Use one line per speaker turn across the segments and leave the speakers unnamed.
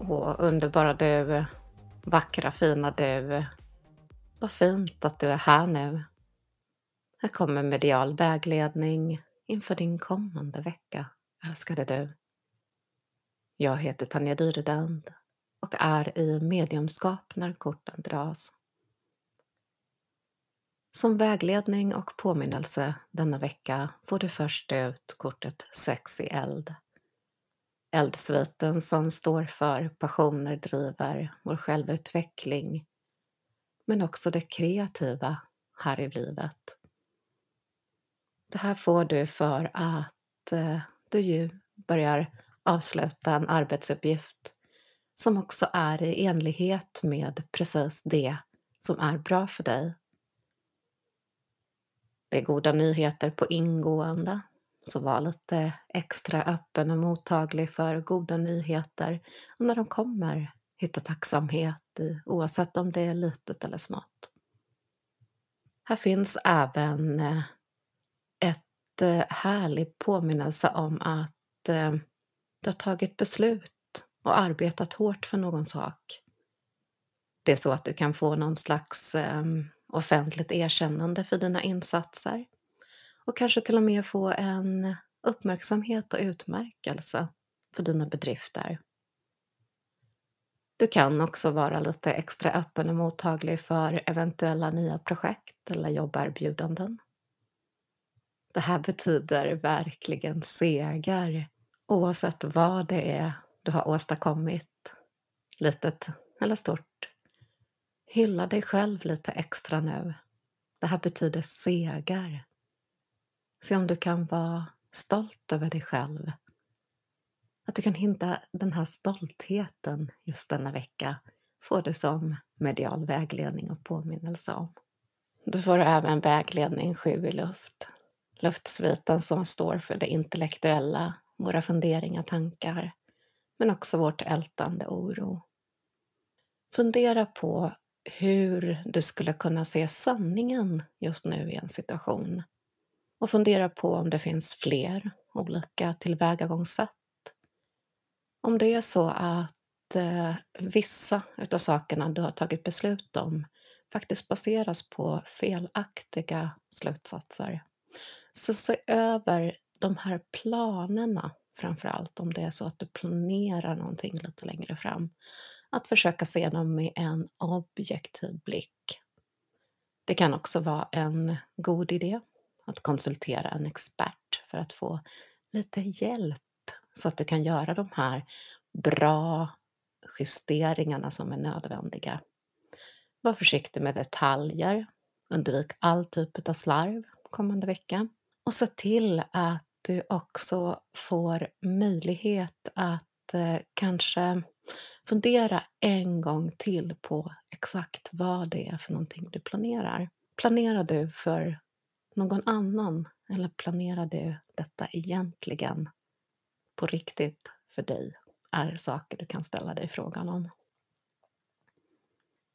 Åh, underbara du, vackra fina du. Vad fint att du är här nu. Här kommer medial vägledning inför din kommande vecka, älskade du. Jag heter Tanja Dyredand och är i mediumskap när korten dras. Som vägledning och påminnelse denna vecka får du först ut kortet Sex i eld. Eldsviten som står för passioner, driver vår självutveckling men också det kreativa här i livet. Det här får du för att eh, du ju börjar avsluta en arbetsuppgift som också är i enlighet med precis det som är bra för dig. Det är goda nyheter på ingående, så var lite extra öppen och mottaglig för goda nyheter och när de kommer hitta tacksamhet i oavsett om det är litet eller smått. Här finns även eh, ett eh, härlig påminnelse om att eh, du har tagit beslut och arbetat hårt för någon sak. Det är så att du kan få någon slags offentligt erkännande för dina insatser och kanske till och med få en uppmärksamhet och utmärkelse för dina bedrifter. Du kan också vara lite extra öppen och mottaglig för eventuella nya projekt eller jobberbjudanden. Det här betyder verkligen seger oavsett vad det är du har åstadkommit, litet eller stort. Hylla dig själv lite extra nu. Det här betyder seger. Se om du kan vara stolt över dig själv. Att du kan hitta den här stoltheten just denna vecka får du som medial vägledning och påminnelse om. Du får även vägledning sju i luft. Luftsviten som står för det intellektuella, våra funderingar, tankar, men också vårt ältande oro. Fundera på hur du skulle kunna se sanningen just nu i en situation och fundera på om det finns fler olika tillvägagångssätt. Om det är så att eh, vissa av sakerna du har tagit beslut om faktiskt baseras på felaktiga slutsatser. Så se över de här planerna framför allt om det är så att du planerar någonting lite längre fram. Att försöka se dem med en objektiv blick. Det kan också vara en god idé att konsultera en expert för att få lite hjälp så att du kan göra de här bra justeringarna som är nödvändiga. Var försiktig med detaljer, undvik all typ av slarv kommande vecka och se till att du också får möjlighet att eh, kanske fundera en gång till på exakt vad det är för någonting du planerar. Planerar du för någon annan eller planerar du detta egentligen på riktigt för dig? är saker du kan ställa dig frågan om.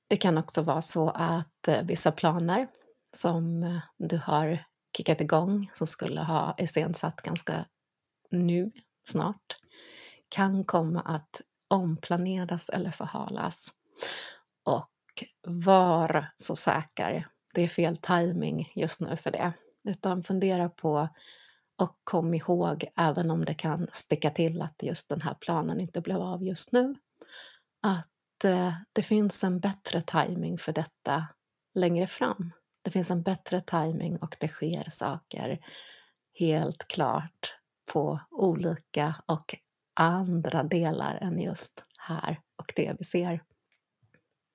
Det kan också vara så att eh, vissa planer som eh, du har kickat igång, som skulle ha iscensatt ganska nu, snart, kan komma att omplaneras eller förhalas. Och var så säker, det är fel timing just nu för det. Utan fundera på och kom ihåg, även om det kan sticka till att just den här planen inte blev av just nu, att eh, det finns en bättre timing för detta längre fram. Det finns en bättre timing och det sker saker helt klart på olika och andra delar än just här och det vi ser.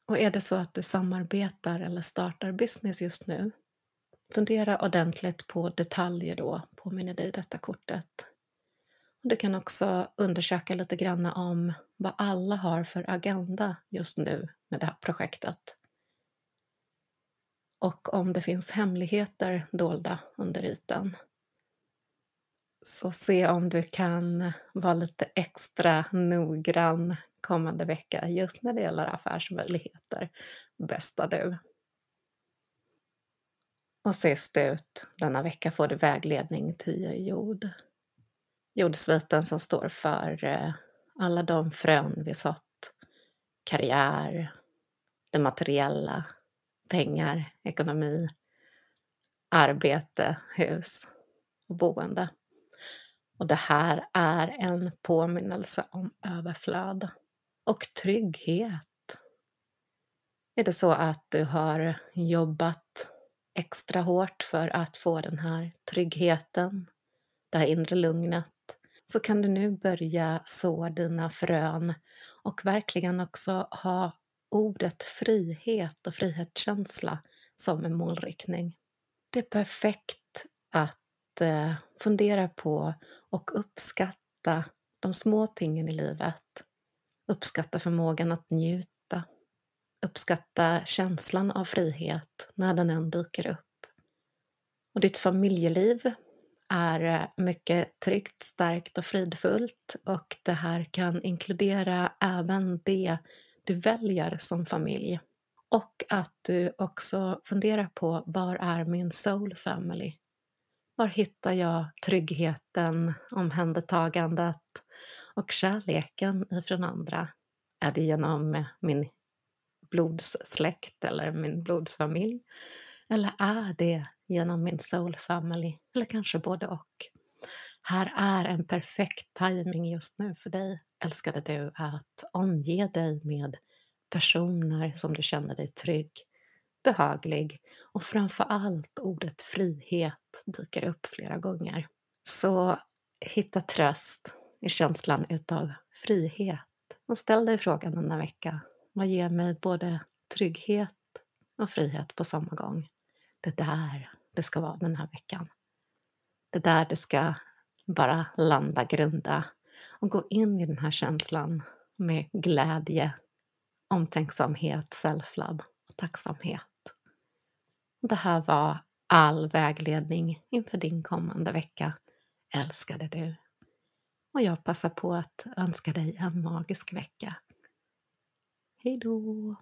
Och är det så att du samarbetar eller startar business just nu Fundera ordentligt på detaljer då, påminner dig detta kortet. Du kan också undersöka lite grann om vad alla har för agenda just nu med det här projektet. Och om det finns hemligheter dolda under ytan. Så se om du kan vara lite extra noggrann kommande vecka just när det gäller affärsmöjligheter. Bästa du! Och sist ut denna vecka får du vägledning 10 jord. Jordsviten som står för eh, alla de frön vi sått karriär, det materiella, pengar, ekonomi, arbete, hus och boende. Och det här är en påminnelse om överflöd och trygghet. Är det så att du har jobbat extra hårt för att få den här tryggheten, det här inre lugnet, så kan du nu börja så dina frön och verkligen också ha ordet frihet och frihetskänsla som en målriktning. Det är perfekt att eh, fundera på och uppskatta de små tingen i livet. Uppskatta förmågan att njuta. Uppskatta känslan av frihet när den än dyker upp. Och ditt familjeliv är eh, mycket tryggt, starkt och fridfullt och det här kan inkludera även det du väljer som familj. Och att du också funderar på var är min soul family? Var hittar jag tryggheten, omhändertagandet och kärleken ifrån andra? Är det genom min blodssläkt eller min blodsfamilj? Eller är det genom min soul family? Eller kanske både och? Här är en perfekt timing just nu för dig, älskade du, att omge dig med personer som du känner dig trygg, behaglig och framför allt ordet frihet dyker upp flera gånger. Så hitta tröst i känslan utav frihet och ställ dig frågan denna vecka. Vad ger mig både trygghet och frihet på samma gång? Det där det ska vara den här veckan. Det där det ska bara landa, grunda och gå in i den här känslan med glädje, omtänksamhet, self-love och tacksamhet. Det här var all vägledning inför din kommande vecka, älskade du. Och jag passar på att önska dig en magisk vecka. Hej då!